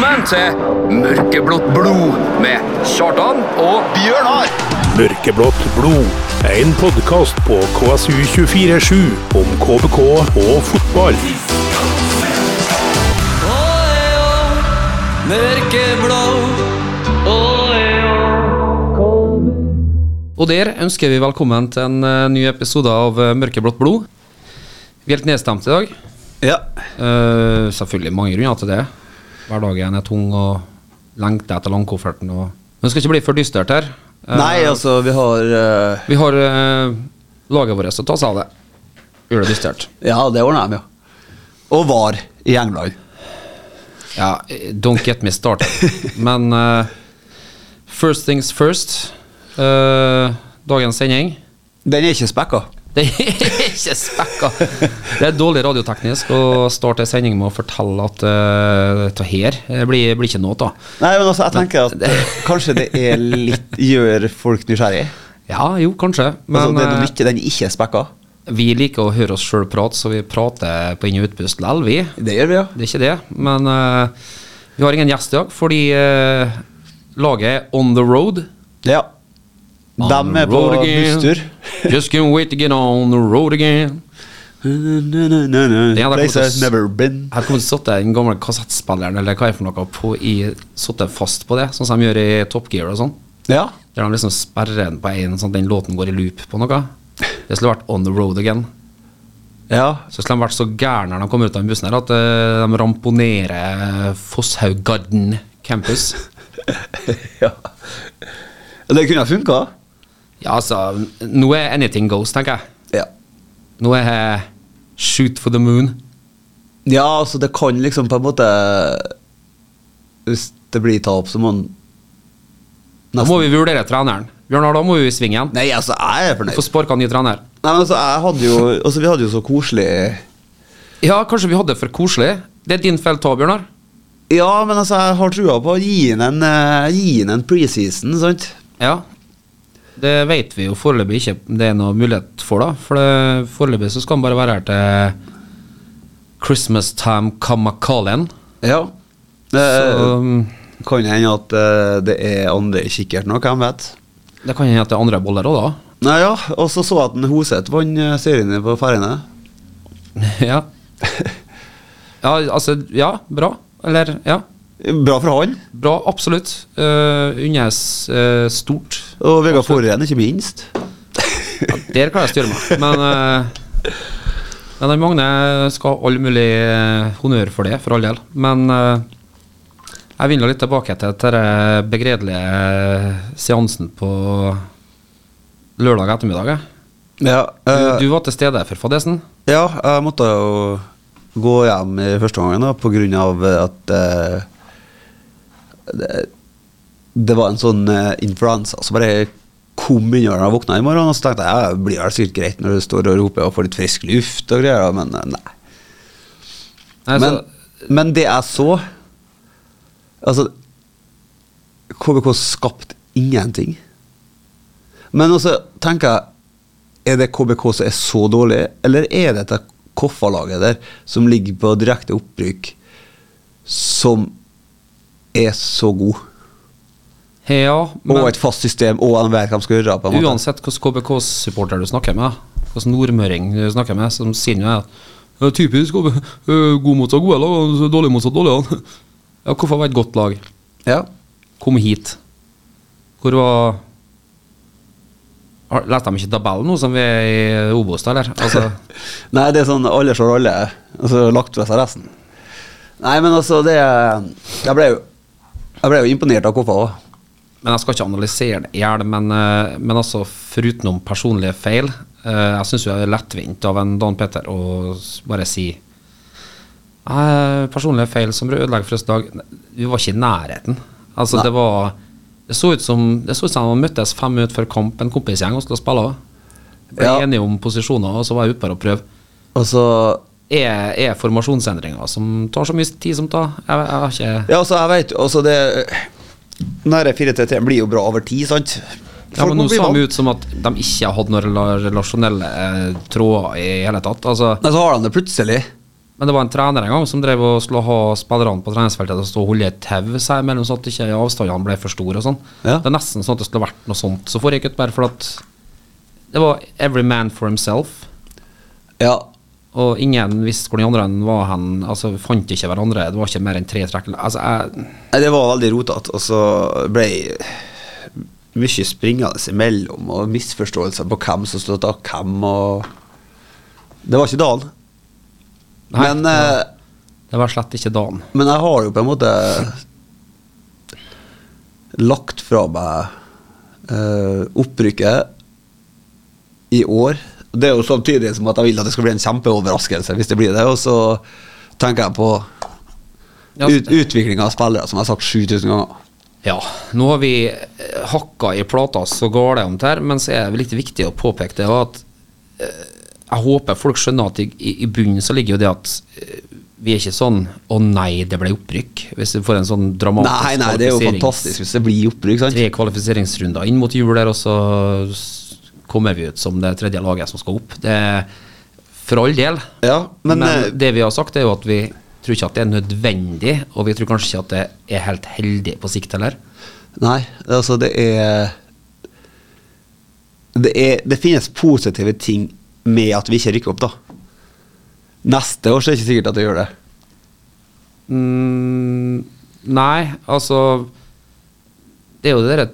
Velkommen til Mørkeblått blod med Kjartan og Bjørnar! Mørkeblått blod. En podkast på KSU247 om KBK og fotball. Og der ønsker vi velkommen til en eh, ny episode av eh, Mørkeblått blod. Vi er helt nedstemt i dag. Ja. Uh, selvfølgelig mange grunner til det. Hverdagen er tung og lengter etter langkofferten. Og... Men det skal ikke bli for dystert her. Eh, Nei, altså, vi har uh... Vi har uh, laget vårt å ta seg av det. Gjør det dystert. Ja, det ordner de, ja. Og var i England. Ja, eh, don't get me started. Men uh, first things first. Uh, dagens sending. Den er ikke spekka. Det er ikke spekka. Det er dårlig radioteknisk å starte en sending med å fortelle at uh, dette her eh, blir, blir ikke noe av. Nei, men altså, jeg tenker at det, kanskje det er litt gjør folk nysgjerrig. Ja, jo, kanskje. Men altså, det er noe eh, nytt, den ikke er spekka. vi liker å høre oss sjøl prate, så vi prater på inn- og utpust likevel, vi. Det gjør vi, ja. Det er ikke det. Men uh, vi har ingen gjest i dag, fordi uh, laget er on the road. Ja. De er på busstur. Just can't wait to get on the road again. hadde Place kommet has til- never been. Her til å sette den gamle kassettspilleren eller hva er for noe på i, satt fast på det, sånn som de gjør i Top Gear og sånn. Ja. Der de liksom sperrer den på en, sånn at den låten går i loop på noe. Det skulle vært On The Road Again. Ja. Så skulle de vært så gærne når de kommer ut av den bussen her, at eh, de ramponerer Fosshauggarden campus. ja. Det kunne ha funka. Ja, altså, nå er anything goes, tenker jeg. Ja. Nå er jeg shoot for the moon. ja, altså, det kan liksom på en måte Hvis det blir tap, så må man Da må vi vurdere treneren. Bjørnar, da må vi svinge igjen. Nei, altså, jeg er fornøyd. Få sparka ny trener. Nei, men altså, jeg hadde jo Altså, vi hadde jo så koselig Ja, kanskje vi hadde det for koselig. Det er din feil, ta, Bjørnar. Ja, men altså, jeg har trua på å gi ham en, uh, han en preseason, sant? Ja. Det vet vi jo foreløpig ikke det er noe mulighet for, da. For foreløpig så skal han bare være her til Christmas time kamakalien. Ja. Ja. Så Eh, kan hende at eh, det er andre kikkert nå, hvem vet? det kan hende at det er andre boller òg, Nei, ja, og så så jeg at Hoseth vant eh, serien på Færøyene. ja. ja, altså Ja, bra. Eller, ja. Bra for han. Bra, absolutt. Uh, Unnes uh, stort. Og Vegard Forren, ikke minst. Ja, der kan jeg styre meg. Men, uh, men Magne skal ha all mulig uh, honnør for det, for all del. Men uh, jeg vil litt tilbake til den begredelige seansen på lørdag ettermiddag. Ja, Du, eh, du var til stede for fadesen. ja, jeg måtte jo gå hjem i første omgang pga. at eh, det, det var en sånn uh, influensa som bare kom inn når jeg våkna i morgen. Og så tenkte jeg ja, det blir vel sikkert greit når du står og roper og får litt frisk luft og greier, men eh, nei. Nei, Men, men det jeg så Altså KBK skapte ingenting. Men altså, tenker jeg Er det KBK som er så dårlig, eller er det dette Koffa-laget der som ligger på direkte opprykk, som er så god? Ja, men Og et fast system, og han vet hva de skal gjøre. på en måte. uansett hvilken KBK-supporter du snakker med, hvilken nordmøring du snakker med, som sier at er typisk KBK, god god motsatt gode lag, dårlig motsatt dårlige. Ja, hvorfor var et godt lag? Ja. Kom hit. Hvor var Leste de ikke tabellen nå som vi er i Obos, eller? Altså, Nei, det er sånn alle slår alle, og så lagt fra seg resten. Nei, men altså, det Jeg ble jo, jeg ble jo imponert av Koffa òg. Men jeg skal ikke analysere det i hjel, men, eh, men altså, forutenom personlige feil eh, Jeg syns det er lettvint av en Dan Petter å bare si «Nei, Personlige feil som ødelegger for oss i dag Vi var ikke i nærheten. Altså, Nei. det var Det så ut som Det så ut som han møttes fem minutter før kamp, en kompisgjeng, og skulle spille. Ble Ja. enige om posisjoner, og så var jeg ute bare og prøve. Og så er, er formasjonsendringer som tar så mye tid som tar. Jeg, jeg har ikke Ja, altså, jeg jo altså det Der 4-3-3 blir jo bra over tid, sant? ja, men Nå vant. de ut som at de ikke hatt noen relasjonelle eh, tråder i hele tatt. Altså, Nei, så har de det plutselig. Men det var en trener en gang som drev og skulle ha spillerne på treningsfeltet til å stå og holde et tau seg imellom, sånn at ikke avstandene ble for store og sånn. Ja. Det er nesten sånn at det skulle vært noe sånt. Så foregikk bare for at det var every man for himself. Ja. Og ingen visste hvor de andre var hen. Altså, fant ikke hverandre. Det var ikke mer enn tre trekk. Altså, jeg, Det var veldig rotete, og så ble mye springende imellom, og misforståelser på hvem som stod av hvem, og Det var ikke dagen. Nei, Men, det var- eh, det var slett ikke dagen. men jeg har jo på en måte lagt fra meg uh, opprykket i år. Det er jo samtidig som at jeg vil at det skal bli en kjempeoverraskelse hvis det blir det. Og så tenker jeg på ut, utviklinga av spillere, som jeg har sagt 7000 ganger. Ja, nå har vi eh, hakka i plata så om det her, men så er det litt viktig å påpeke det at eh, jeg håper folk skjønner at i, i bunnen så ligger jo det at eh, vi er ikke sånn 'Å nei, det ble opprykk'. Hvis du får en sånn dramatisk Nei, nei, det er jo fantastisk hvis det blir opprykk, sant? Tre kvalifiseringsrunder inn mot jul der, og så kommer vi ut som det tredje laget som skal opp. Det er for all del. Ja, men, men eh, det vi har sagt, er jo at vi tror ikke at det er nødvendig, og vi tror kanskje ikke at det er helt heldig på sikt heller. Nei, altså det er Det, er, det finnes positive ting med at vi ikke rykker opp, da. Neste år så er det ikke sikkert at det gjør det. Mm, nei, altså Det er jo det der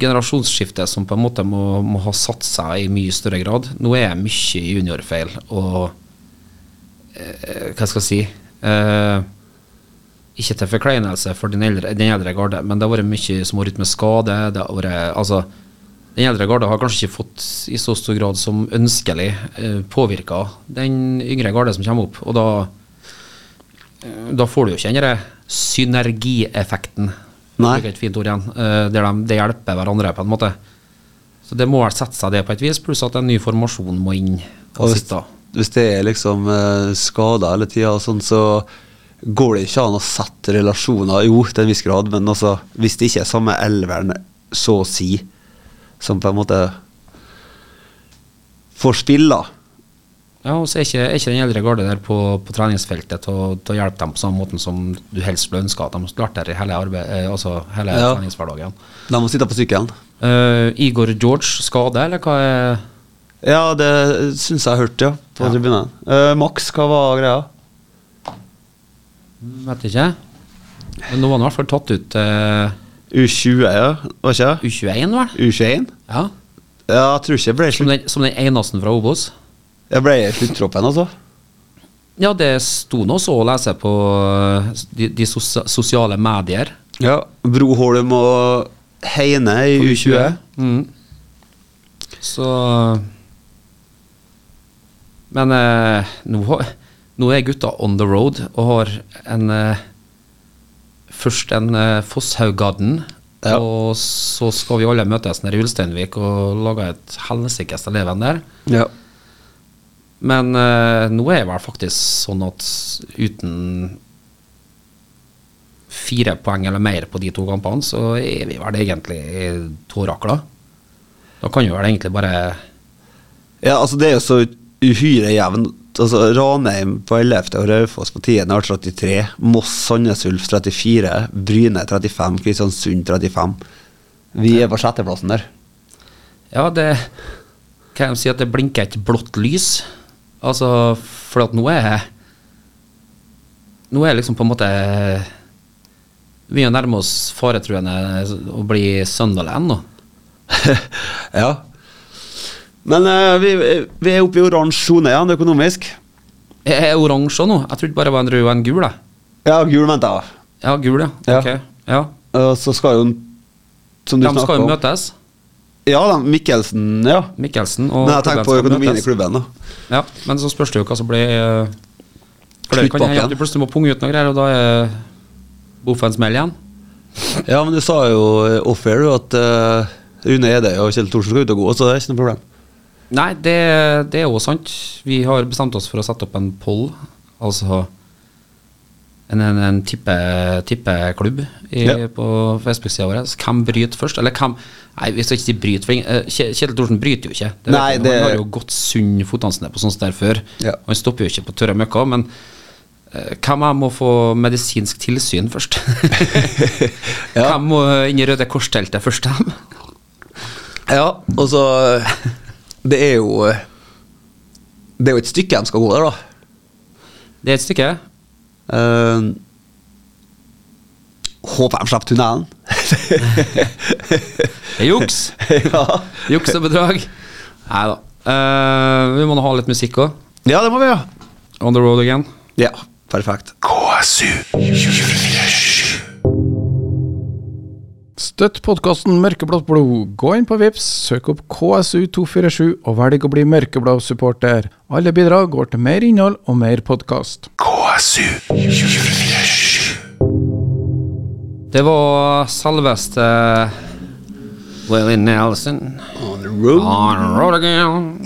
generasjonsskiftet som på en måte må, må ha satt seg i mye større grad. Nå er jeg mye juniorfeil og eh, Hva skal jeg si eh, Ikke til forkleinelse for den eldre, den eldre garde, men det har vært mye som har vært med skade. Det har vært, altså, den eldre garde har kanskje ikke fått i så stor grad som ønskelig eh, påvirka den yngre garde som kommer opp. Og da Eh, da får du jo ikke den synergieffekten. Nei. Det er et fint ord igjen. eh, Der de, det hjelper hverandre, på en måte. Så det må vel sette seg det på et vis, pluss at en ny formasjon må inn og Og hvis, sitte. hvis det er liksom eh, skader hele tida, sånn, så går det ikke an å sette relasjoner Jo, til en viss grad, men altså, hvis det ikke er samme elveren, så å si, som på en måte får spille Ja, og så er ikke, er ikke den eldre garde der på, på treningsfeltet til å, hjelpe dem på samme måten som du helst skulle ønske at de skulle vært der i hele, arbeid, eh, altså hele Ja. treningshverdagen. De må sitte på sykkelen. Uh, Igor George skade, eller hva er Ja, det syns jeg jeg har hørt, ja. På Ja. tribunen. Uh, Max, hva var greia? Vet ikke. Men nå var han i hvert fall tatt ut uh, U20, ja? Var ikke det? U21, vel? U21? Ja. Ja, jeg tror ikke ble, Som den, som den eneste fra Obos. Jeg ble i sluttroppen, altså. Ja, det sto nå så å lese på eh, de, de sosia sosiale medier. Ja. Broholm og Heine i U20. Mm. Så Men eh, nå, nå er gutta on the road og har en eh, Først en eh, Fosshaugadden, Ja. og så skal vi alle møtes nede i Ulsteinvik og lage et helsikes leven der. Ja. Men uh, nå er det vel faktisk sånn at uten fire poeng eller mer på de to kampene, så er vi vel egentlig tårakla. Da kan vi vel egentlig bare ja, altså det er jo så uhyre jevnt. Altså Ranheim på 11. og Raufoss på 10. har 33. Moss Sandnes Ulf 34. Bryne 35. Kristiansund 35. Vi er på sjetteplassen der. Ja, det kan jeg si at det blinker et blått lys. Altså, for at nå er Nå er liksom på en måte Vi er nærme oss faretruende å bli Sunderland nå. ja. Men uh, vi, vi er oppe i oransje sone igjen, økonomisk. Jeg er oransje nå. Jeg trodde bare det var en rød og en gul. Da. Ja, gul venter jeg. Ja, gul, ja. Ja. Ok. Ja. Og så skal jo Som du De skal jo møtes. Ja, da, Mikkelsen, ja. Mikkelsen og Men jeg tenker på økonomien i klubben, da. Ja, men så spørs det jo hva som blir eh, For det kan hende du plutselig må punge ut noe greier, og da er Boffen smell igjen. Ja, men du sa jo eh, off-air at uh, Rune Ede og Kjell Thorsen skal ut og gå, så det er ikke noe problem. Nei, det, det er jo sant. Vi har bestemt oss for å sette opp en poll, altså en, en, en tippe- tippeklubb i- Ja. på Facebook-sida vår. Hvem bryter først? Eller hvem Nei, vi skal ikke si bryt, for eh, Kjetil Thorsen bryter jo ikke. Det Nei, det- Han har jo gått sunn fotanstene på sånt der før. Ja. Han stopper jo ikke på tørre møkka, men eh, Hvem jeg må få medisinsk tilsyn først? Ja. Hvem må inn i Røde Kors-teltet først? Ja, og så Det er jo Det er jo et stykke de skal gå der, da. Det er et stykke. Eh, håper de slipper tunnelen. Juks. ja. Juks og bedrag. Nei da. Uh, vi må nå ha litt musikk òg. ja, det må vi ha. On the road again. Ja, perfekt. KSU 247. Støtt podkasten Mørkeblått blod. Gå inn på Vips, søk opp KSU247 og velg å bli mørkeblå supporter. Alle bidrag går til mer innhold og mer podkast. KSU 247. Det var selveste Lily Nelson. On the road. On the road again.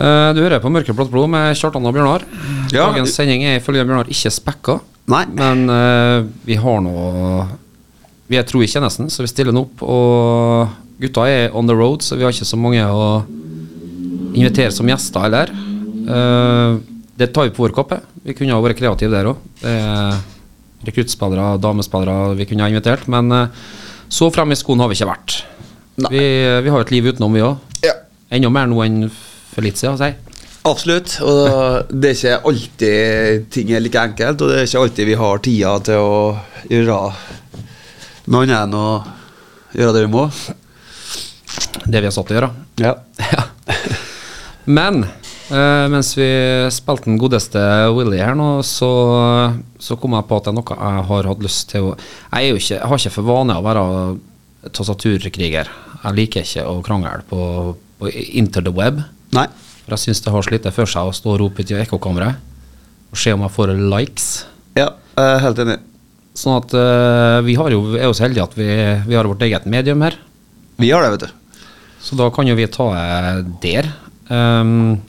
Eh, du hører på Mørkeblått blod med Kjartan og Bjørnar. Ja. Dagens sending er ifølge Bjørnar ikke spekka, Nei. men uh, vi har nå Vi er tro ikke, nesten, så vi stiller nå opp. Og gutta er on the road, så vi har ikke så mange å invitere som gjester heller. Uh, det tar vi på vår kappe. Vi kunne ha vært kreative der òg. Rekruttspillere, damespillere vi kunne ha invitert, men uh, så fremme i skoen har vi ikke vært. Vi, vi har et liv utenom, vi òg. Ja. Enda mer nå enn for litt siden, si. Absolutt. Og det er ikke alltid ting er like enkelt, og det er ikke alltid vi har tida til å gjøre noe annet enn å gjøre det vi må. Det vi har satt til å gjøre. Ja. Ja. Men eh, mens vi spilte den godeste Willy her nå, så, så kom jeg på at det er noe jeg har hatt lyst til å Jeg, ikke, jeg har ikke for vane å være tastaturkriger. Jeg liker ikke å krangle på, på web. Nei. For jeg syns det har slitt for seg å stå og rope ut i ekkokameraet og se om jeg får likes. Ja, jeg er helt enig. Sånn at uh, vi har jo, er jo så heldige at vi, vi har vårt eget medium her. Vi har det, vet du. Så da kan jo vi ta det der. Um,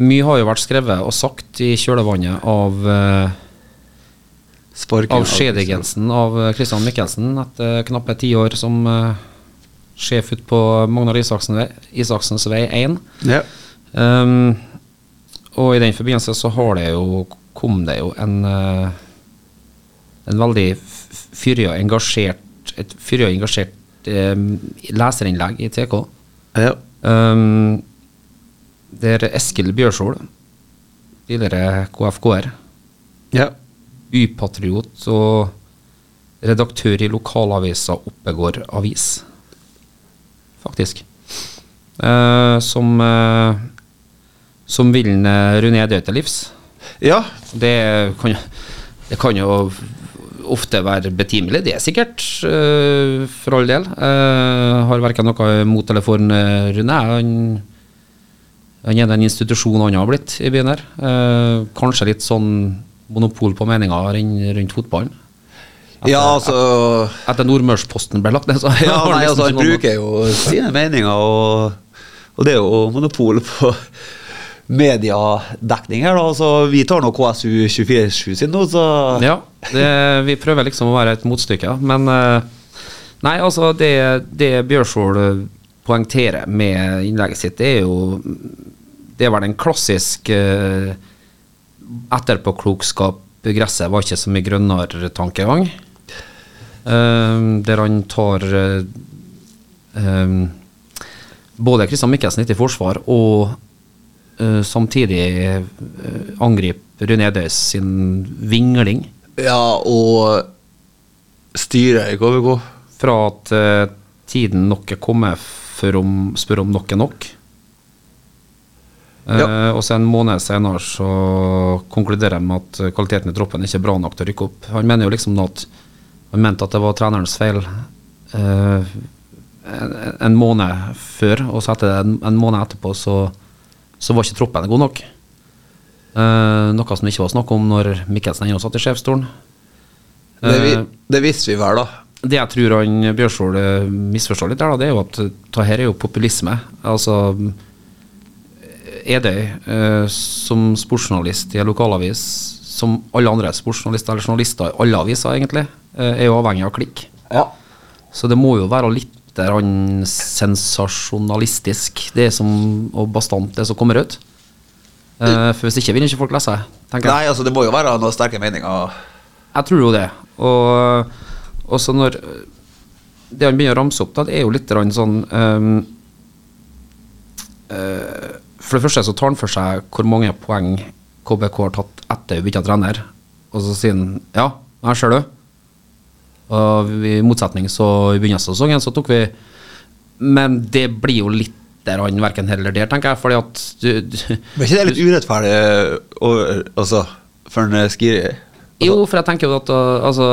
mye har jo vært skrevet og sagt i kjølvannet av uh, Av skjedegensen av eh, Christian Mikkelsen etter knappe ti år som uh, sjef ute på Magnar Isaksen vei, Isaksens vei 1. Ja. Um, og i den forbindelse så har det jo kom det jo en uh, en veldig fyrig og engasjert et fyrig og engasjert um, leserinnlegg i TK. ja. Um, det er Eskil Bjørsol, tidligere KFK-er, Ja. bypatriot og redaktør i lokalavisa Oppegård Avis, faktisk. uh, som uh, som vil eh, Rune Edøy til livs. ja. Det kan, det kan jo ofte være betimelig, det er sikkert, uh, for all del. Uh, har verken noe mot eller for Rune. Han, han er den institusjonen han har blitt i byen her. Uh, kanskje litt sånn monopol på meninger rundt, fotballen. fotballen. Ja, altså Etter Nordmørsposten ble lagt ned, så Ja, nei, liksom altså, han bruker jo sine meninger, og, og det er jo monopol på mediedekning her, da. Så vi tar nå KSU 247 sin nå, så Ja, det, vi prøver liksom å være et motstykke, men eh, Nei, altså, det, det Bjørsvold eh, poengterer med innlegget sitt, det er jo Det er vel en klassisk uh, etterpåklokskap. Gresset var ikke så mye grønnere tankegang. Um, der han tar eh, eh, både Kristian Mikkelsen litt i forsvar og eh, samtidig eh, angriper Rune Edøys sin vingling. Ja, og styret i KVK. Fra at uh, tiden nok er kommet for å spørre om nok er nok. Ja. Uh, og så en måned senere så konkluderer de med at kvaliteten i troppen ikke er bra nok til å rykke opp. Han mener jo liksom at han mente at det var trenerens feil uh, en, en måned før, og så etter en, en måned etterpå så, så var ikke troppen god nok. Uh, noe som det ikke var snakk om når Mikkelsen ennå satt i sjefsstolen. Det, vi, Eh, det visste vi vel, da. det jeg tror han Bjørsvold eh, misforstår litt, der, da, det er jo at det her er jo populisme. Altså Edøy, uh, som sportsjournalist i en lokalavis, som alle andre sportsjournalister eller journalister i alle aviser, egentlig, er jo avhengig av klikk. Ja. Så det må jo være litt der han sensasjonalistisk, det som, og bastant, det som kommer ut. Uh, for hvis ikke vil ikke folk lese, tenker. Nei, altså, det må jo være noen sterke meninger. Jeg tror jo det. Og også når Det han begynner å ramse opp, da, det er jo litt sånn um, uh, For det første så tar han for seg hvor mange poeng KBK har tatt etter vi bytta trener. Og så sier han ja, her ser du. Og i motsetning så i begynnelsen av sesongen så tok vi Men det blir jo litt han verken heller der, tenker jeg. Fordi at du, du Men ikke det er litt urettferdig og, altså, for en Skiri? Altså, Jo, for jeg tenker jo at uh, altså,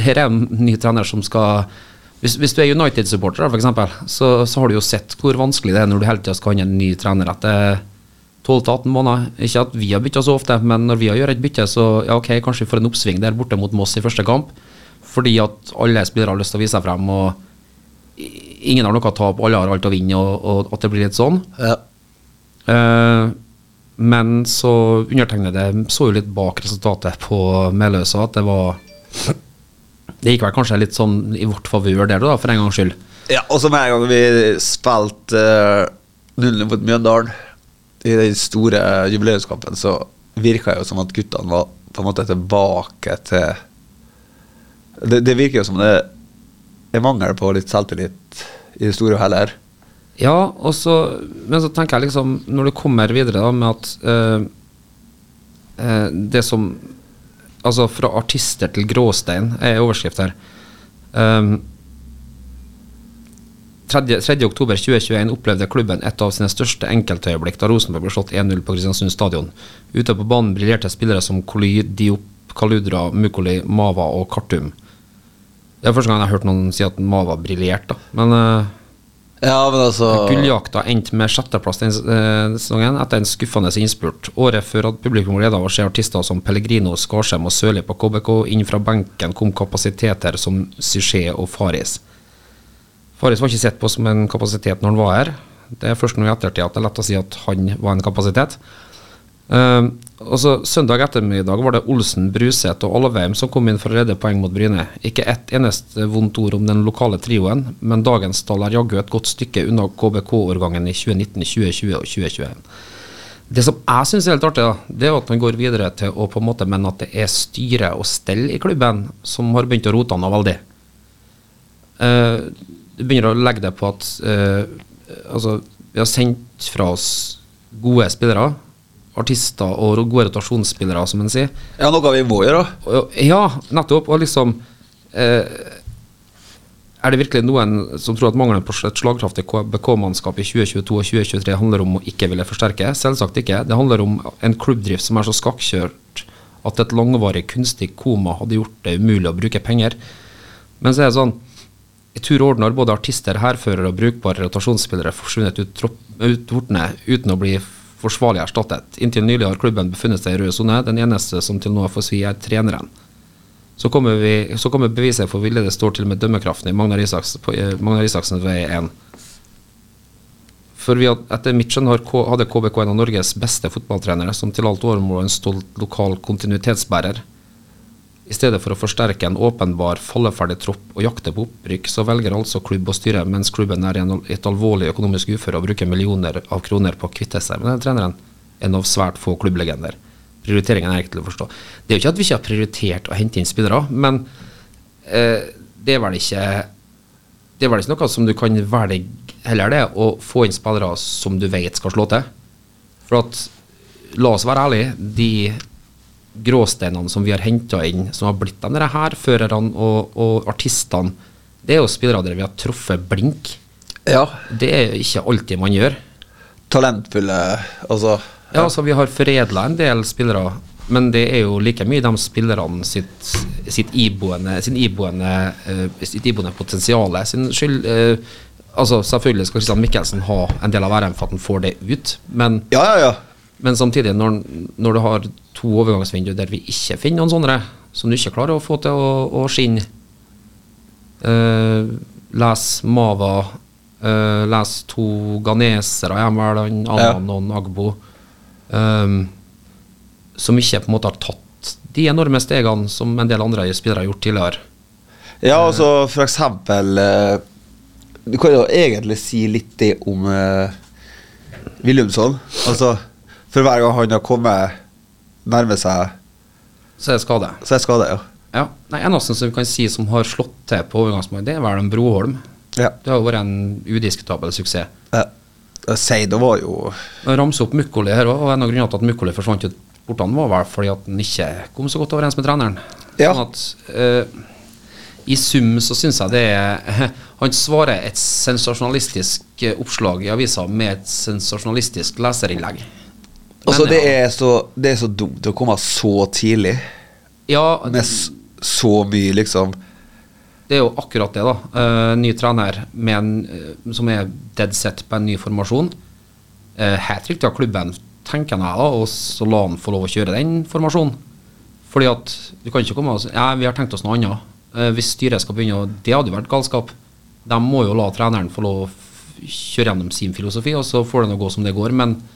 her er en ny trener som skal Hvis, hvis du er United-supporter, eksempel, så, så har du jo sett hvor vanskelig det er når du hele tida skal ha en ny trener etter 12-18 måneder. Ikke at vi har bytta så ofte, men når vi har gjort et bytte, så ja, ok, kanskje vi får en oppsving der borte mot Moss i første kamp. Fordi at alle spillere har lyst til å vise seg frem, og ingen har noe å tape, alle har alt å vinne, og, og at det blir litt sånn. Ja. Uh, men så undertegnede så jo litt bak resultatet på Meløsa at det var Det gikk vel kanskje litt sånn i vårt favør der, da, for en gangs skyld. Ja, og så med en gang vi spilte uh, 0 mot Mjøndalen i den store jubileumskampen, så virka det jo som at guttene var på en måte tilbake til Det, det virker jo som det er mangel på litt selvtillit i det store og hele. Ja, så, men så tenker jeg liksom, når du kommer videre da med at øh, eh, det som Altså fra artister til gråstein er overskrift her. Um, 3. 3. oktober 2021 opplevde klubben et av sine største enkeltøyeblikk da Rosenborg ble slått 1-0 på Kristiansund stadion. Ute på banen briljerte spillere som Koly, Diop, Kaludra, Mukoli, Mava og Kartum. Det er første gang jeg har hørt noen si at Mava briljerte. Men eh, Ja, men altså Gulljakta endte med sjetteplass den eh, sesongen etter en skuffende innspurt. Året før hadde publikum glede av å se artister som Pellegrino, Skarsheim og Sørli på KBK. Inn fra benken kom kapasiteter som Suché og Faris. Faris var ikke sett på som en kapasitet når han var her. Det er først nå i ettertid at det er lett å si at han var en kapasitet. Eh, og så Søndag ettermiddag var det Olsen, Bruseth og Alvheim som kom inn for å redde poeng mot Bryne. Ikke ett eneste vondt ord om den lokale trioen, men dagens tall er jaggu et godt stykke unna KBK-årgangen i 2019, 2020 og 2021. Det som jeg syns er helt artig, da, det er at man går videre til å på en måte mene at det er styre og stell i klubben som har begynt å rote noe veldig. Uh, du begynner å legge det på at uh, altså, vi har sendt fra oss gode spillere, artister og gode rotasjonsspillere, som en sier. Ja, noe vi må gjøre. Ja, nettopp. Og liksom eh, Er det virkelig noen som tror at mangelen på et slagkraftig KBK-mannskap i 2022 og 2023 handler om å ikke ville forsterke? Selvsagt ikke. Det handler om en klubbdrift som er så skakkjørt at et langvarig kunstig koma hadde gjort det umulig å bruke penger. Men så er det sånn I tur og orden har både artister, hærførere og brukbare rotasjonsspillere forsvunnet ut, tropp, ut portene uten å bli forsvarlig erstattet. Inntil nylig har klubben befunnet seg i rød sone. Den eneste som til nå får svi, er treneren. Så kommer, vi, så kommer beviset for ville det står til med dømmekraften i Magnar, Isaks, på, eh, Magnar Isaksens vei 1. For vi had, etter mitt skjønn hadde KBK en av Norges beste fotballtrenere, som til alt overmål var en stolt lokal kontinuitetsbærer. I stedet for å forsterke en åpenbar falleferdig tropp og jakte på opprykk, så velger altså klubb og styre, mens klubben er i et alvorlig økonomisk uføre, å bruke millioner av kroner på å kvitte seg med den treneren. En av svært få klubblegender. Prioriteringen er ikke til å forstå. Det er jo ikke at vi ikke har prioritert å hente inn spillere, men eh, det er ikke det er vel ikke noe som du kan velge heller det, å få inn spillere som du vet skal slå til. For at, la oss være ærlige, de gråsteinene som vi har henta inn, som har blitt de her førerne og, og artistene, det er jo spillere der vi har truffet blink. Ja. Det er ikke alltid man gjør. Talentfulle Altså Ja, altså Vi har foredla en del spillere, men det er jo like mye de spillerne sitt, sitt iboende, sin iboende, uh, sitt iboende potensial sin skyld. Uh, altså Selvfølgelig skal Christian Mikkelsen ha en del av æren for at han får det ut, men, Ja, ja, ja. Men samtidig, når, når du har to overgangsvinduer der vi ikke finner noen sånne, som du ikke klarer å få til å, å skinne uh, Les Mava, uh, les to ghanesere, jeg vel, han Anan og Agbo, um, som ikke på en måte har tatt de enorme stegene som en del andre spillere har gjort tidligere. Ja, altså for eksempel Du kan jo egentlig si litt det om Willumsson. Altså, For hver gang han har kommet nærme seg, Så er det skade. så er det skade, ja. Ja. Nei, eneste som vi kan si som har slått til på overgangsmarkedet, det er vel en Broholm. Ja. Det har jo vært en udiskutabel suksess. ja. Seido var jo ramse opp Mukkoli her òg, og en av grunnene til at Mukkoli forsvant ut bortene, var vel fordi at han ikke kom så godt overens med treneren. Ja. Sånn at eh, i sum så syns jeg det er Han svarer et sensasjonalistisk oppslag i avisa med et sensasjonalistisk leserinnlegg. Altså, Men det ja. er så, det er så dumt å komme så tidlig Ja, med så mye, liksom. det er jo akkurat det, da. Uh, ny trener med en, uh, som er dead set på en ny formasjon. Uh, Helt riktig av klubben, tenker jeg da, og så la han få lov å kjøre den formasjonen. Fordi at du kan ikke komme og si ja, vi har tenkt oss noe annet. Uh, hvis styret skal begynne og Det hadde jo vært galskap. De må jo la treneren få lov å kjøre gjennom sin filosofi, og så får det nå gå som det går. Men eh,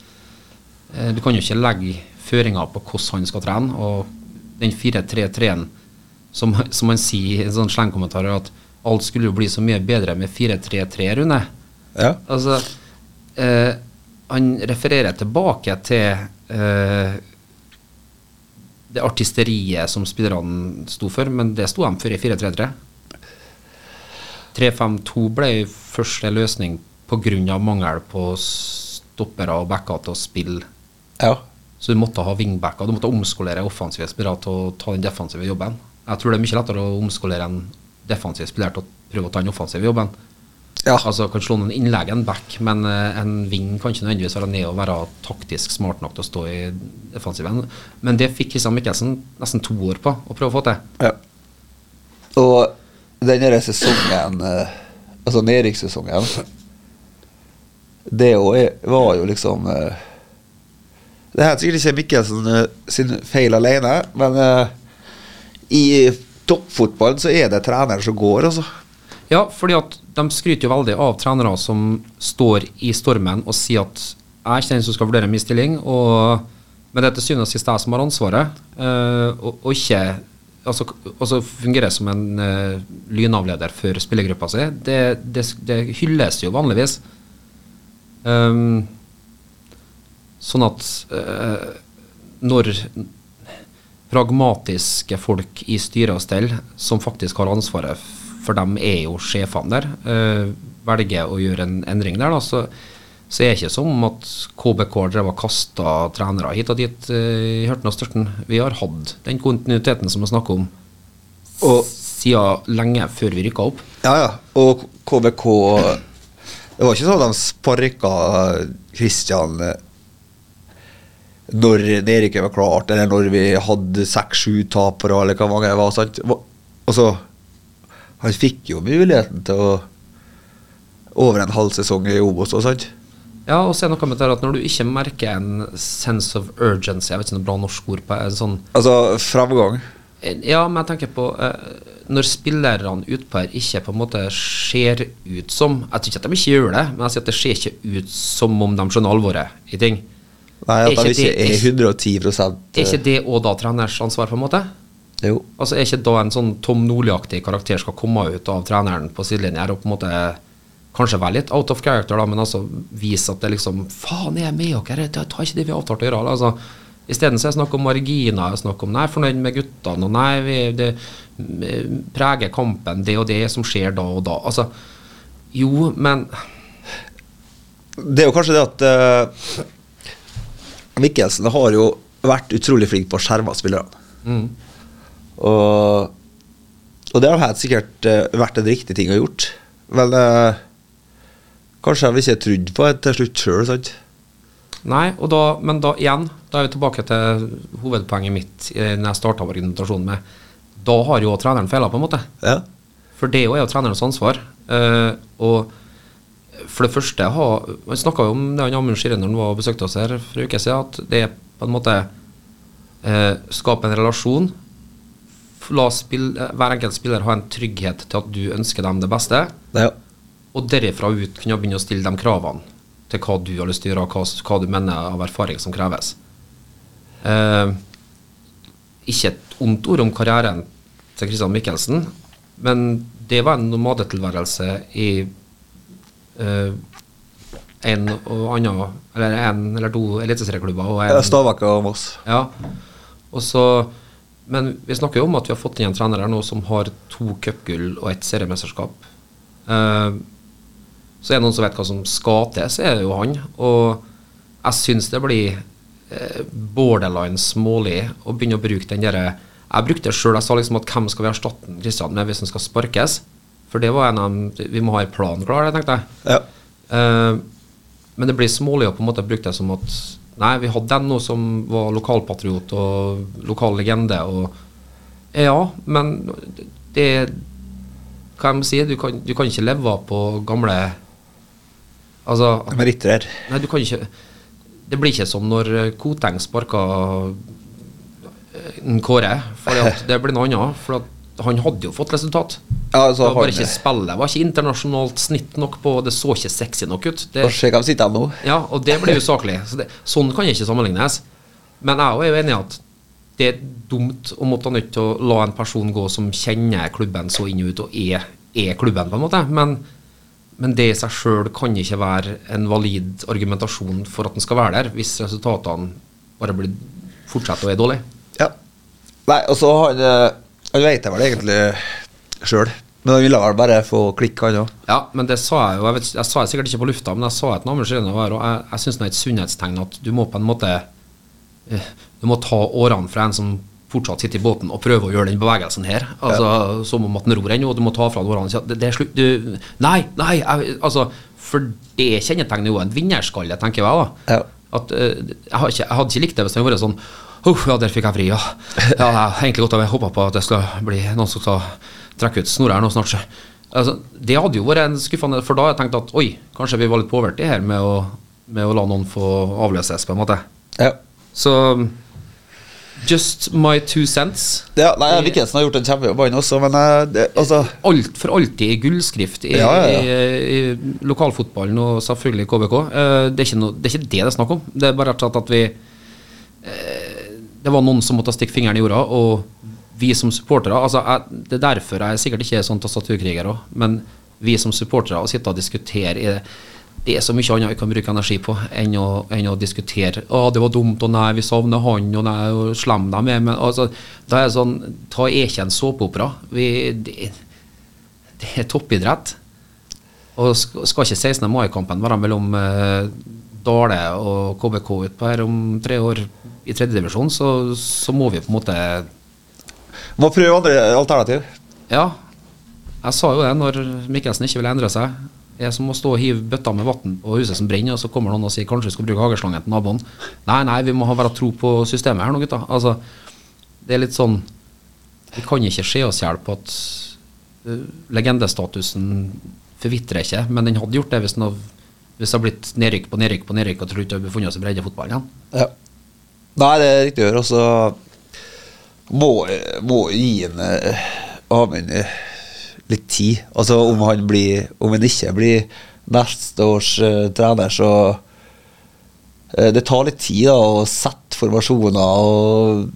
du kan jo ikke legge føringer på hvordan han skal trene. Og den 4-3-3-en som, som man sier i en sånn slengkommentar, at alt skulle jo bli så mye bedre med 4-3-3, Rune. Ja. Altså, eh, han refererer tilbake til eh, det artisteriet som spillerne sto for, men det sto de for i 4-3-3. 3-5-2 ble første løsning pga. mangel på stoppere og backer til å spille. Ja. Så du måtte ha wingbacker. Du måtte omskolere offensive spillere til å ta den defensive jobben. Jeg tror det er mye lettere å omskolere en defensiv spiller til å prøve å ta den offensive jobben. Ja. Altså kan slå noen innlegg en back, men eh, en wing kan ikke nødvendigvis være ned og være taktisk smart nok til å stå i defensiven. Men det fikk Kristian Mikkelsen nesten to år på å prøve å få til. Ja. Og denne sesongen, eh, altså nedrykkssesongen, det var jo liksom eh, Det er sikkert ikke Mikkelsen uh, sin feil alene, men uh, i toppfotballen så er det treneren som går, altså. Ja, fordi at de skryter jo veldig av trenere som står i stormen og sier at jeg er ikke den som skal vurdere min stilling, og, men det er til syvende og sist jeg som har ansvaret, uh, og, og ikke altså, altså fungere som en uh, lynavleder for spillergruppa si. Det, det, det hylles jo vanligvis. Um, sånn at eh, når pragmatiske folk i styre og stell, som faktisk har ansvaret, for dem er jo sjefene der, eh, velger å gjøre en endring der, da, så, så er det ikke som at KBK drev og kasta trenere hit og dit eh, i hørten og størten. Vi har hatt den kontinuiteten som vi snakker om, Og- siden lenge før vi rykka opp. Ja, ja. Og KBK Det var ikke sånn at de sparka Kristian når nedrykket var klart, eller når vi hadde seks-sju tapere, eller hva mange det var. Sant? Altså, han fikk jo muligheten til å over en halv sesong i Obos og sant? Ja, og så er det noe med det her at når du ikke merker en sense of urgency, jeg vet ikke noe bra norsk ord på en sånn Altså framgang. Ja, men jeg tenker på eh, Når spillerne utpå her ikke på en måte ser ut som Jeg tror ikke at de ikke gjør det, men jeg sier at det ser ikke ut som om de skjønner alvoret i ting. Nei, at Er han ikke er 110 Er ikke det òg da treners ansvar, på en måte? Jo. Altså Er ikke da en sånn Tom Nordli-aktig karakter skal komme ut av treneren på sidelinja og på en måte kanskje være litt out of character, da, men altså vise at det liksom Faen, jeg er med dere, det tar ikke det vi har avtalt å gjøre. Altså, Isteden så er det snakk om marginer, snakk om nei, fornøyd med guttene, og nei, vi, det eh, preger kampen, det og det som skjer da og da. Altså, jo, men Det er jo kanskje det at uh, Mikkelsen har jo vært utrolig flink på å skjerme spillerne. mm, Og, og det har helt sikkert eh, vært en riktig ting å gjort. Men eh, kanskje hvis ikke trodd på det til slutt sjøl, sant? Nei, da, men da igjen, da er vi tilbake til hovedpoenget mitt eh, når jeg starta argumentasjonen med Da har jo treneren feila, på en måte. Ja. For det er jo trenerens ansvar. Uh, og for det første har Man snakka jo om det han Amund Skirre når han var og besøkte oss her for en uke siden, at det er på en måte eh, Skape en relasjon. La spill, eh, hver enkelt spiller ha en trygghet til at du ønsker dem det beste. ja. Og derifra ut kunne begynne å stille de kravene til hva du har lyst til å gjøre, og hva, hva du mener av erfaring som kreves. Eh, ikke et ondt ord om karrieren til Christian Michelsen, men det var en nomadetilværelse i eh, en og annen, eller en eller to eliteserieklubber og Stavak og Moss. Ja. Og så Men vi snakker jo om at vi har fått inn en trener her nå som har to cupgull og ett seriemesterskap. Uh, så er det noen som vet hva som skal til, så er det jo han. Og jeg syns det blir eh, borderline smålig å begynne å bruke den derre Jeg brukte det sjøl, jeg sa liksom at hvem skal vi erstatte Kristian med hvis han skal sparkes? For det var en av dem Vi må ha en plan klar, det tenkte jeg. Ja. Uh, men det blir smålig å på en måte bruke det som at Nei, vi hadde den nå som var lokalpatriot og lokal legende. Og ja, men det Hva jeg må si? Du kan, du kan ikke leve på gamle Altså Meritter. Nei, du kan ikke Det blir ikke som når Koteng sparka eh, en Kåre. For det blir noe annet. For at han hadde jo fått resultat. Ja, Det var bare ikke spillet var ikke internasjonalt snitt nok på, det så ikke sexy nok ut. Det, Får se hvem sitter nå. ja, og det blir usaklig. Så det, sånn kan ikke sammenlignes. Men jeg er jo enig i at det er dumt å måtte nødt til å la en person gå som kjenner klubben så inn og ut, og er, er klubben, på en måte. Men, men det i seg sjøl kan ikke være en valid argumentasjon for at den skal være der, hvis resultatene bare blir fortsetter å være dårlige. Ja. Nei, og så han eh, Han vet jeg vel egentlig sjøl. Men han ville vel bare få klikk, han òg. Ja, men det sa jeg jo. Jeg, vet, jeg sa det sikkert ikke på lufta, men jeg sa et navn skjønner jeg, og jeg, jeg syns det er et sunnhetstegn at du må på en måte eh, Du må ta årene fra en som fortsatt sitter i båten og prøve å gjøre den bevegelsen her. Altså Som om at den ror ennå, og du må ta fra deg årene og si at det, det er slutt du, Nei, nei! Jeg, altså, for det kjennetegner jo en vinnerskalle, tenker jeg da. Ja. At, eh, jeg, har ikke, jeg hadde ikke likt det hvis det hadde vært sånn Uff, ja, der fikk jeg fri, ja. ja jeg har egentlig godt av håpa på at det skal bli noen som skal trekke ut snora her nå snart. Altså, det hadde jo vært en skuffende, for da har jeg tenkt at oi, kanskje vi var litt påvirket her med å, med å la noen få avløses, på en måte. Ja. Så just my two cents. ja nei, Vikkensen har gjort en kjempejobb, han også, men eh, det, altså Alt for alltid i gullskrift i, Ja, ja, i, i lokalfotballen og selvfølgelig KBK. Eh, det, er ikke noe, det er ikke det det er snakk om. Det er bare rett og slett at vi eh, Det var noen som måtte stikke fingeren i jorda, og vi som supportere altså Det er derfor jeg sikkert ikke er sånn tastaturkriger òg, men vi som supportere å sitte og diskutere i det det er så mye annet vi kan bruke energi på enn å, enn å diskutere Å, det var dumt, og nei, vi savner han, og nei, og slem dem med. Men altså, da er sånn Ta er ikke en såpeopera. Det, det er toppidrett. Og skal ikke 16. mai-kampen være mellom eh, Dale og KBK utpå her om tre år i tredjedivisjon, så, så må vi på en måte Må prøve andre alternativ. Ja. Jeg sa jo det når Mikkelsen ikke ville endre seg. Er som å stå og hive bøtta med vann på huset som brenner, og så kommer noen og sier kanskje vi skal bruke hageslangen til naboen. Nei, nei, vi må ha være tro på systemet her nå, gutta. Altså, det er litt sånn Vi kan ikke se oss i hjel på at uh, legendestatusen forvitrer ikke, men den hadde gjort det hvis, den hadde, hvis det har blitt nedrykk på nedrykk på nedrykk, og tror ikke det hadde befunnet oss i breddefotballen igjen. Ja. Nei, det er riktig å gjøre. Og så må, må gi en eh, Amund eh, litt tid. Altså om han blir Om han ikke blir neste års uh, trener, så uh, Det tar litt tid da å sette formasjoner og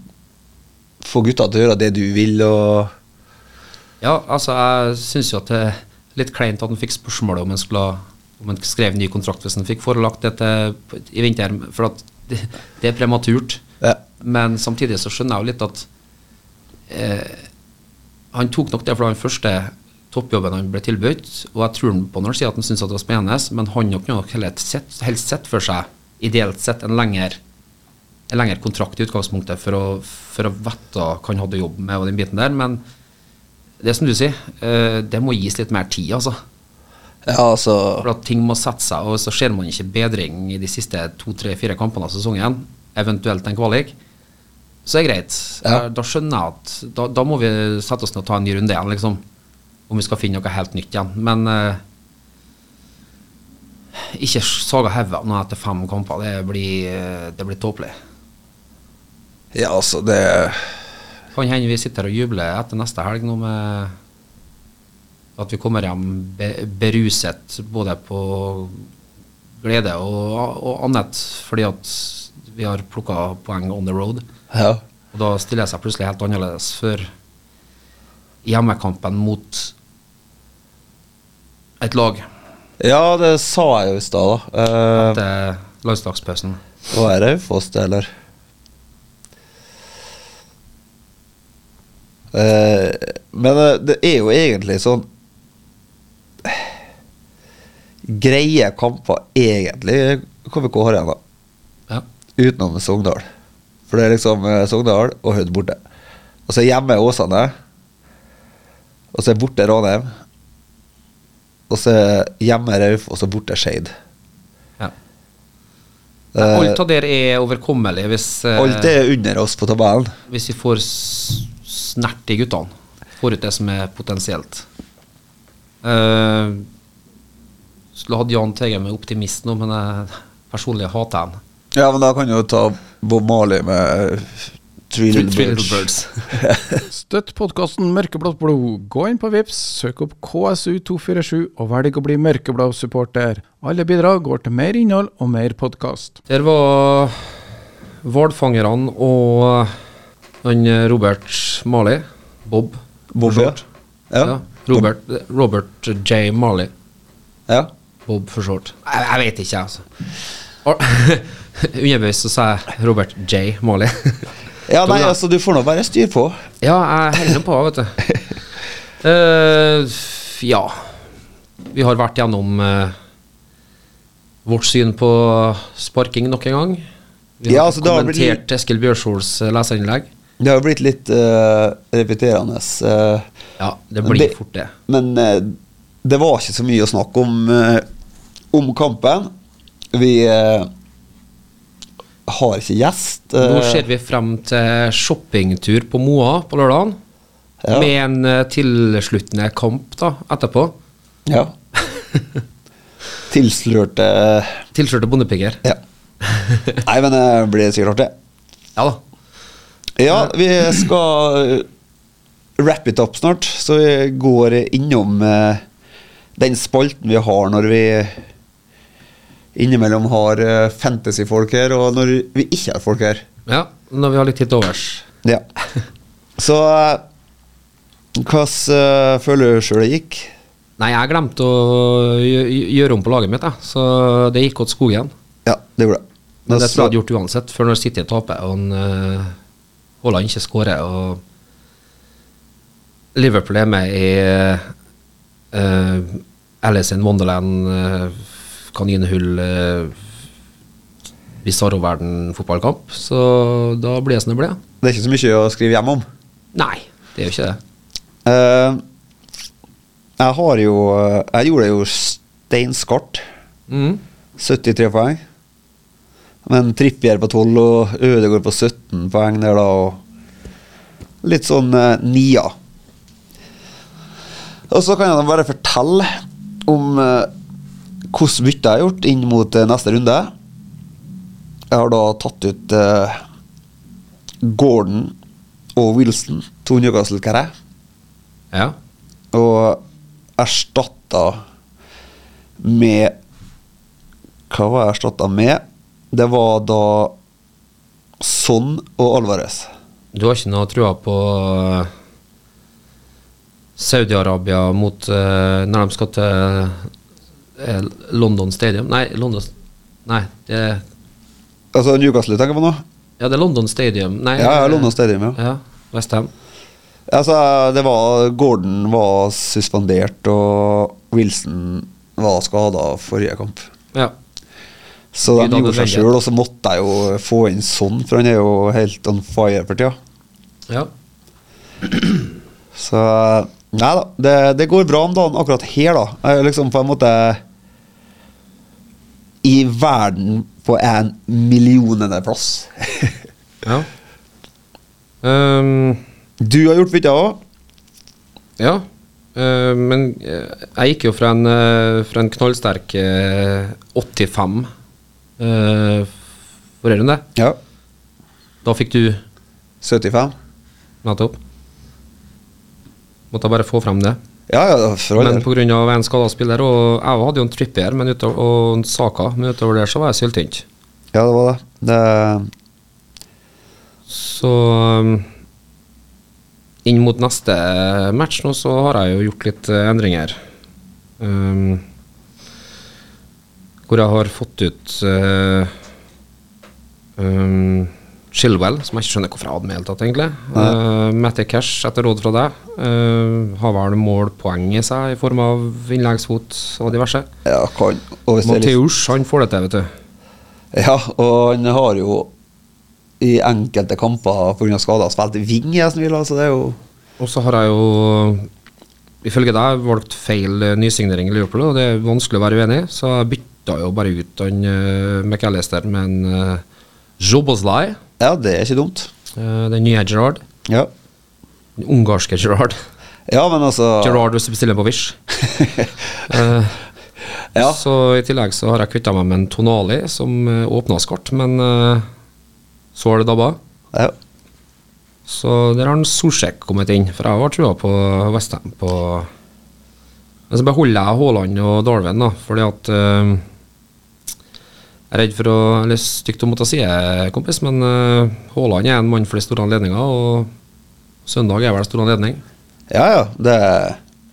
få gutta til å gjøre det du vil. og Ja, altså, jeg syns jo at det er litt kleint at han fikk spørsmålet om han skulle om han skrev ny kontrakt hvis han fikk forelagt dette i vinter, for at det, det er prematurt. Ja. Men samtidig så skjønner jeg jo litt at eh, han tok nok det for den første toppjobben han ble tilbudt, og jeg tror han på når han sier at han syns det var spennende, men han nok nok helst sett for seg, ideelt sett, en lengre, en lengre kontrakt i utgangspunktet for å, for å vite hva han hadde jobb med og den biten der, men det som du sier, eh, det må gis litt mer tid, altså. Ja, altså For at ting må sette seg, og så ser man ikke bedring i de siste to, tre, fire kampene av sesongen, eventuelt en kvalik, så er det greit. Ja. Da, da skjønner jeg at da, da må vi sette oss ned og ta en ny runde igjen, liksom. Om vi skal finne noe helt nytt igjen. Men uh, ikke saga hodet av noe etter fem kamper. Det blir, eh, det blir tåpelig. Ja, altså, det Kan hende vi sitter og jubler etter neste helg nå med at vi kommer hjem beruset både på glede og, og annet, fordi at vi har plukka poeng on the road. Ja. Og da stiller jeg seg plutselig helt annerledes for hjemmekampen mot et lag Ja, det sa jeg jo i stad, da. Uh, Etter landslagspausen. Hva er Raufoss, det, eller? Uh, men uh, det er jo egentlig sånn Greie kamper, egentlig, KVK har igjen, da. Ja. Utenom Sogndal. For det er liksom eh, Sogndal og Hødd borte. Og så hjemme Åsane. Og så er borte Ranheim. Og så hjemme Raufoss og borte Skeid. ja. Eh, Alt av det er overkommelig hvis, eh, Alt er under oss på tabellen. hvis vi får snert i guttene. Får ut det som er potensielt. Uh, skulle hatt Jahn Teigen med optimist nå, men jeg personlig hater han. Ja, men da kan du jo ta Bob Marley med Three Three Little Birds. Birds. Støtt podkasten Mørkeblått blod. Gå inn på Vips, søk opp KSU247 og velg å bli mørkeblå supporter. Alle bidrag går til mer innhold og mer podkast. Der var hvalfangerne og han Robert Marley. Bob. Bob, ja. Ja. Robert, Robert J. Marley. ja. Bob for short. Jeg, jeg vet ikke, altså. Underveis så sa jeg Robert J. Marley. Ja, nei, altså, du får nå bare styr på. ja, jeg holder på, vet du. Uh, ja. Vi har vært gjennom uh, vårt syn på sparking nok en gang. Vi har Ja, altså, kommentert blitt Eskil Bjørsols eh, leserinnlegg. Det har jo blitt litt uh, repeterende. Uh, Ja, det blir Det- fort det. men uh, det var ikke så mye å snakke om, om kampen. Vi har ikke gjest. Nå ser vi frem til shoppingtur på Moa på lørdagen. Ja. Med en tilsluttende kamp da, etterpå. Ja. Tilslørte Tilslørte bondepiker. Ja. Nei, men det blir sikkert artig. Ja da. Ja, vi skal eh, wrap it up snart, så vi går innom eh, den spalten vi har når vi innimellom har eh, fantasyfolk her, og når vi ikke har folk her. Ja, når vi har litt tid til overs. Ja. Så hvordan eh, føler du sjøl det gikk? Nei, jeg glemte å gjøre om på laget mitt, jeg. så det gikk åt skogen. Ja, det gjorde det. Men det skulle jeg hadde hatt gjort uansett, for når City taper og en, Haaland ikke skårer og Liverpool er med i uh, Alice in Wonderland, uh, kaninhull, uh, Bizarro-verden-fotballkamp, så da blir det som det blir. Det er ikke så mye å skrive hjem om. Nei, det er jo ikke det. Uh, jeg har jo Jeg gjorde det jo steinskarpt. Mm. 73 poeng. Men Trippier på 12 og Ødegaard på 17 poeng der, da. Og litt sånn eh, nia. Og så kan jeg bare fortelle om eh, hvordan bytte jeg har gjort inn mot eh, neste runde. Jeg har da tatt ut eh, Gordon og Wilson, to Newcastle-kere. Ja. og erstatta med Hva var jeg erstatta med? Det var da Son og Alvarez. Du har ikke noe trua på eh, Saudi-Arabia mot uh, Når de skal til uh, London Stadium Nei, London Nei, det er, Altså Newcastle tenker på nå? ja, det er London Stadium. Nei, Ja, ja, London Stadium, ja. Ja, Westham. Altså, det var Gordon var suspendert, og Wilson var skada forrige kamp. Ja. Så de gjorde seg sjøl, og så måtte jeg jo få inn sånn, for han er jo helt on fire for tida. ja. Så Nei da, det, det går bra om dagen akkurat her, da. Jeg er liksom på en måte I verden på en millionende plass. ja. Um, Du har gjort bytter òg? ja. Uh, men eh, jeg gikk jo fra en, eh, fra en knallsterk uh, 85 uh, forrige runde. Ja. Da fikk du 75? nettopp. Måtte jeg bare få frem det. Ja, ja, for all Men del. pga. en skada spiller, og jeg hadde jo en Trippier men utover, og en Saka, men utover der så var jeg syltynt. Ja, det var det. det. Så um, inn mot neste match nå så har jeg jo gjort litt eh, endringer. Um, Hvor jeg har fått ut uh, um, Chilwell, som jeg ikke skjønner hvorfor jeg hadde med i det hele tatt, egentlig. Uh, Matty Cash, etter råd fra deg, uh, har vel målpoeng i seg i form av innleggsfot og diverse. Ja, kan Mateus, han får det til, vet du. Ja, og han har jo i enkelte kamper pga. skader spilt ving, jeg som vil, altså det er jo Og så har jeg jo, ifølge deg, valgt feil eh, nysignering i Liverpool, og det er vanskelig å være uenig i, så jeg bytta jo bare ut han uh, McAllister med en uh, Joboslai, Ja, det er ikke dumt. uh, den nye Gerard. Ja, Den ungarske Gerard. ja men altså Gerard hvis du bestiller på Wish. uh, Ja. Så I tillegg så har jeg kvitta meg med en Tonali som uh, åpna skart, men uh, så har det dabba. Ja. Så der har en Solsjek kommet inn, for jeg har trua på Westham på Men så beholder jeg Haaland og Darwin, da, fordi at eh, Jeg er redd for å Eller stygt å måtte si det, kompis, men eh, Haaland er en mann for de store anledninger, og søndag er vel stor anledning. ja, ja. Det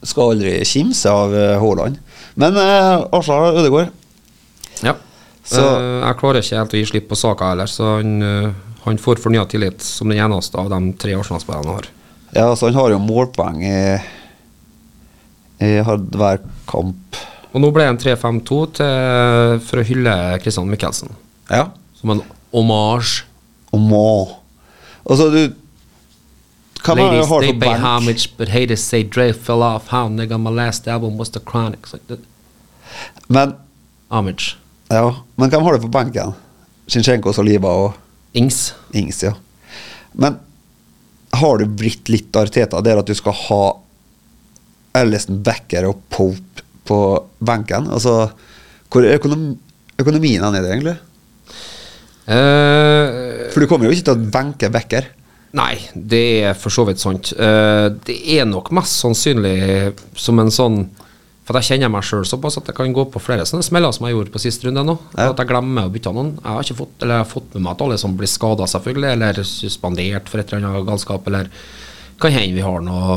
skal aldri kimse av eh, Haaland. Men uh, Arsenal Ødegaard Ja. Så- Eh, jeg klarer ikke helt å gi slipp på saka heller, så han, eh, han får fornya tillit som den eneste av de tre Arsenal-spillerne har. Ja, altså han har jo målpoeng i, i hver kamp. Og nå ble det en 3-5-2 for å hylle Christian Michelsen. Ja. Som en hommage. Må Altså, du Hva man Ladies, har they pay homage, but haters say Dre fell off. How nigga, my last album was the chronic. Like Men homage. ja, men hvem har du på benken? Zinchenko, Saliba og Ings. Ings, ja. Men har du blitt litt Arteta der at du skal ha Ellison Becker og Pope på benken? Altså, hvor er økonom økonomien er det, egentlig? Uh, For du kommer jo ikke til å benke Becker. Nei, det er for så vidt sant. Uh, det er nok mest sannsynlig som en sånn For jeg kjenner meg sjøl såpass at jeg kan gå på flere sånne smeller som jeg gjorde på siste runde nå. Ja. At jeg glemmer å bytte noen. Jeg har ikke fått, eller jeg har fått med meg at alle som blir skada, selvfølgelig, eller suspendert for et eller annet galskap, eller kan hende vi har noe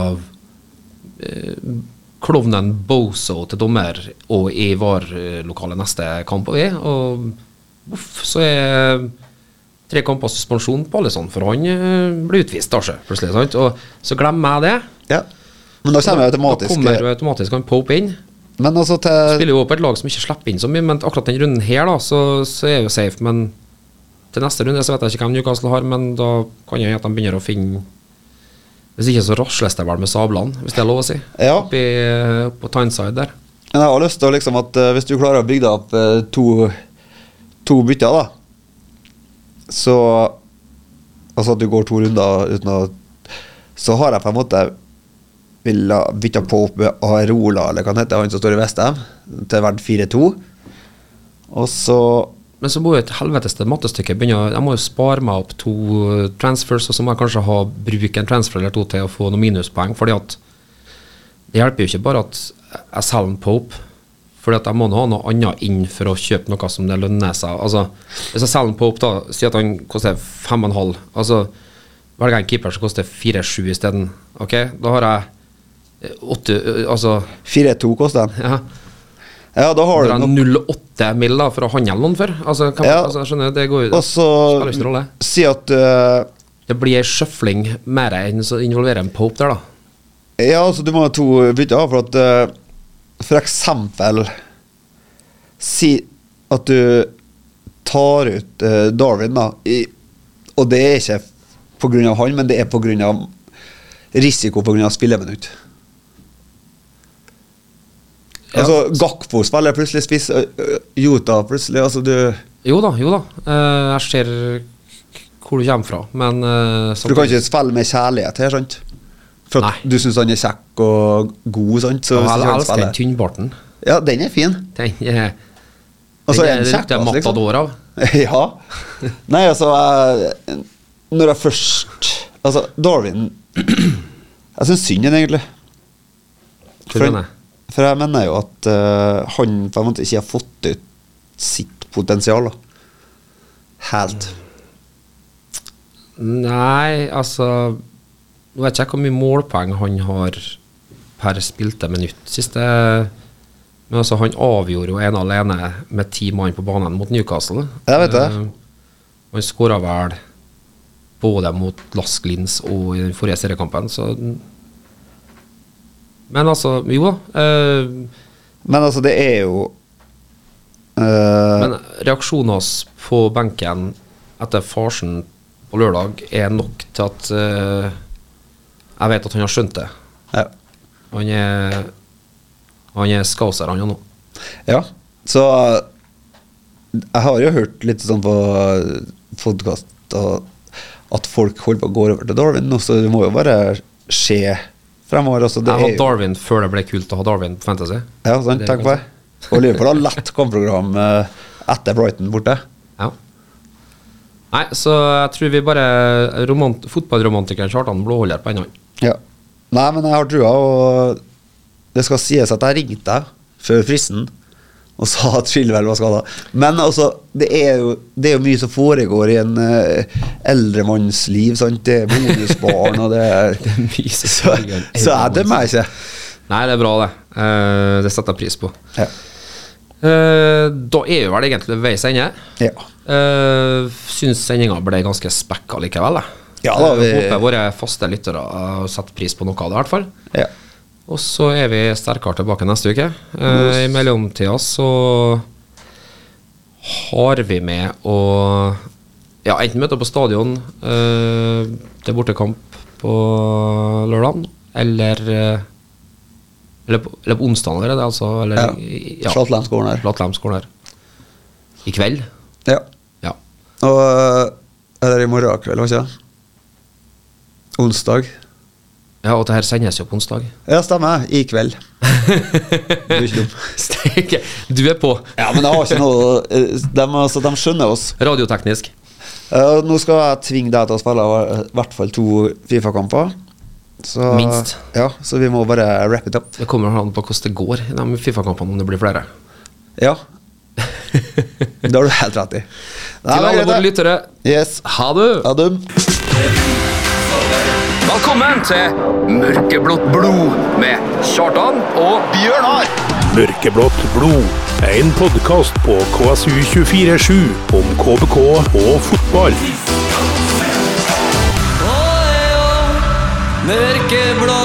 eh, klovnen Bozo til dommer og i VAR-lokalet neste kamp. Og, vi, og uff, så er tre kamper suspensjon på Alison, for han eh, blir utvist, da, så, plutselig. Sant? Og så glemmer jeg det. Ja. Men da kommer automatisk Da kommer jo automatisk han Pope inn. Men altså til Spiller jo på et lag som ikke slipper inn så mye, men akkurat den runden her, da, så, så er jeg jo safe. Men til neste runde så vet jeg ikke hvem Newcastle har, men da kan jeg at de begynner å finne Hvis ikke så rasles det vel med sablene, hvis det er lov å si. Ja. Oppi på Tyneside der. Men jeg har lyst til liksom at eh, hvis du klarer å bygge deg opp eh, to, to bytter, da Så Altså at du går to runder uten å Så har jeg på en måte ville bytta på opp med Arola, eller hva han heter, han som står i Vestheim, til verdt 4-2. Og så Men så må jo et helveteste mattestykke begynne å- Jeg må jo spare meg opp to eh, transfers, og så må jeg kanskje ha bruke en transfer eller to til å få noen minuspoeng. Fordi at det hjelper jo ikke bare at jeg selger en Pope. Fordi at jeg må nå ha noe annet inn for å kjøpe noe som det lønner seg. Altså, Hvis jeg selger en Pope, da, si at han koster 5,5. Altså, velger jeg en keeper som koster 4-7 isteden. Ok, da har jeg eh, åtte eh, Altså, 4-2 koster den. ja. Ja, da har Dra du nok 0,8 mil da for å handle noen for. Altså, kan, Ja. altså, skjønner, det går jo Og så spiller ikke rolle. si at uh, Det blir ei sjøfling mer enn så involverer en Pope der, da. Ja, altså du må ha to bytter, for at uh, For eksempel Si at du tar ut uh, Darwin, da. I, og det er ikke pga. han, men det er pga. risiko pga. spilleminutt. Ja. Altså, Gakpo spiller plutselig spiss, Jota plutselig altså du, Jo da, jo da. Eh, jeg ser hvor du kommer fra, men For du kan ikke spille med kjærlighet her, sant? For at Nei. du syns han er kjekk og god, sant? Så jeg, hvis elsker den tynnbarten. Ja, den er fin. Den er den er den kjekk, lukter altså, liksom. matador av. ja. Nei, altså jeg, Når jeg først Altså, Darwin Jeg syns synd i den, egentlig. For, jeg? For jeg mener jo at uh, han på en måte ikke har fått ut sitt potensial. Helt. Nei, altså Nå vet jeg ikke hvor mye målpoeng han har per spilte minutt siste Men altså, han avgjorde jo ene alene med ti mann på banen mot Newcastle. Jeg vet det. Uh, han skåra vel både mot Lask Lins og i den forrige seriekampen, så Men altså, jo da. Uh, Men altså, det er jo uh, Men reaksjonen hans på benken etter farsen på lørdag er nok til at uh, jeg vet at han har skjønt det. ja. Han er Han er skauser, han nå. ja. Så jeg har jo hørt litt sånn på podkast at folk holder på å gå over til Darwin så det må jo bare skje fremover. også. det Jeg hadde Darwin før det ble kult å ha Darwin på Fantasy. Ja, sant, på kan det. Og Liverpool har lett kampprogram eh, etter Brighton borte. Ja. Nei, så jeg tror vi bare romant Fotballromantikeren Kjartan blåholder på hendene. Ja. Nei, men jeg har trua, og det skal sies at jeg ringte deg før fristen og sa at Chilwell var skada. Men altså, det er, jo, det er jo mye som foregår i en uh, eldre manns liv. Sant? Det er bonusbarn, og det er Det er mye som Så, så er det meg ikke. Nei, det er bra, det. Uh, det setter jeg pris på. Ja. Uh, da er vi vel egentlig ved veis ende. Ja. Uh, Syns sendinga ble ganske spekka likevel. jeg. Ja, da, vi- Eh, Håper våre faste lyttere setter satt pris på noe av det, i hvert fall. ja. Og så er vi sterkere tilbake neste uke. Eh, I mellomtida så har vi med å ja, enten møte på stadion eh, Det er bortekamp på lørdag, eller eh, eller på, eller på onsdag allerede, altså. Eller, Ja. ja. Slatlandsgården her. I kveld. ja. Ja. Og eh, Eller i morgen kveld, var ikke det? Onsdag. Ja, og det her sendes jo på onsdag. Ja, stemmer. I kveld. Du er ikke dum. Steike, du er på! Ja, men jeg har ikke noe eh, De, altså, de skjønner oss. Radioteknisk. Uh, nå skal jeg tvinge deg til å spille i hvert fall to Fifa-kamper. Minst. Ja, så vi må bare wrap it up. Det kommer an på hvordan det går i de Fifa-kampene, om det blir flere. Ja. det har du helt rett i. Nei, Til alle våre lyttere, Yes. ha det! Ha det. Velkommen til Mørkeblått blod med Kjartan og Bjørnar! Mørkeblått blod. En podkast på KSU247 om KBK og fotball. Mørkeblå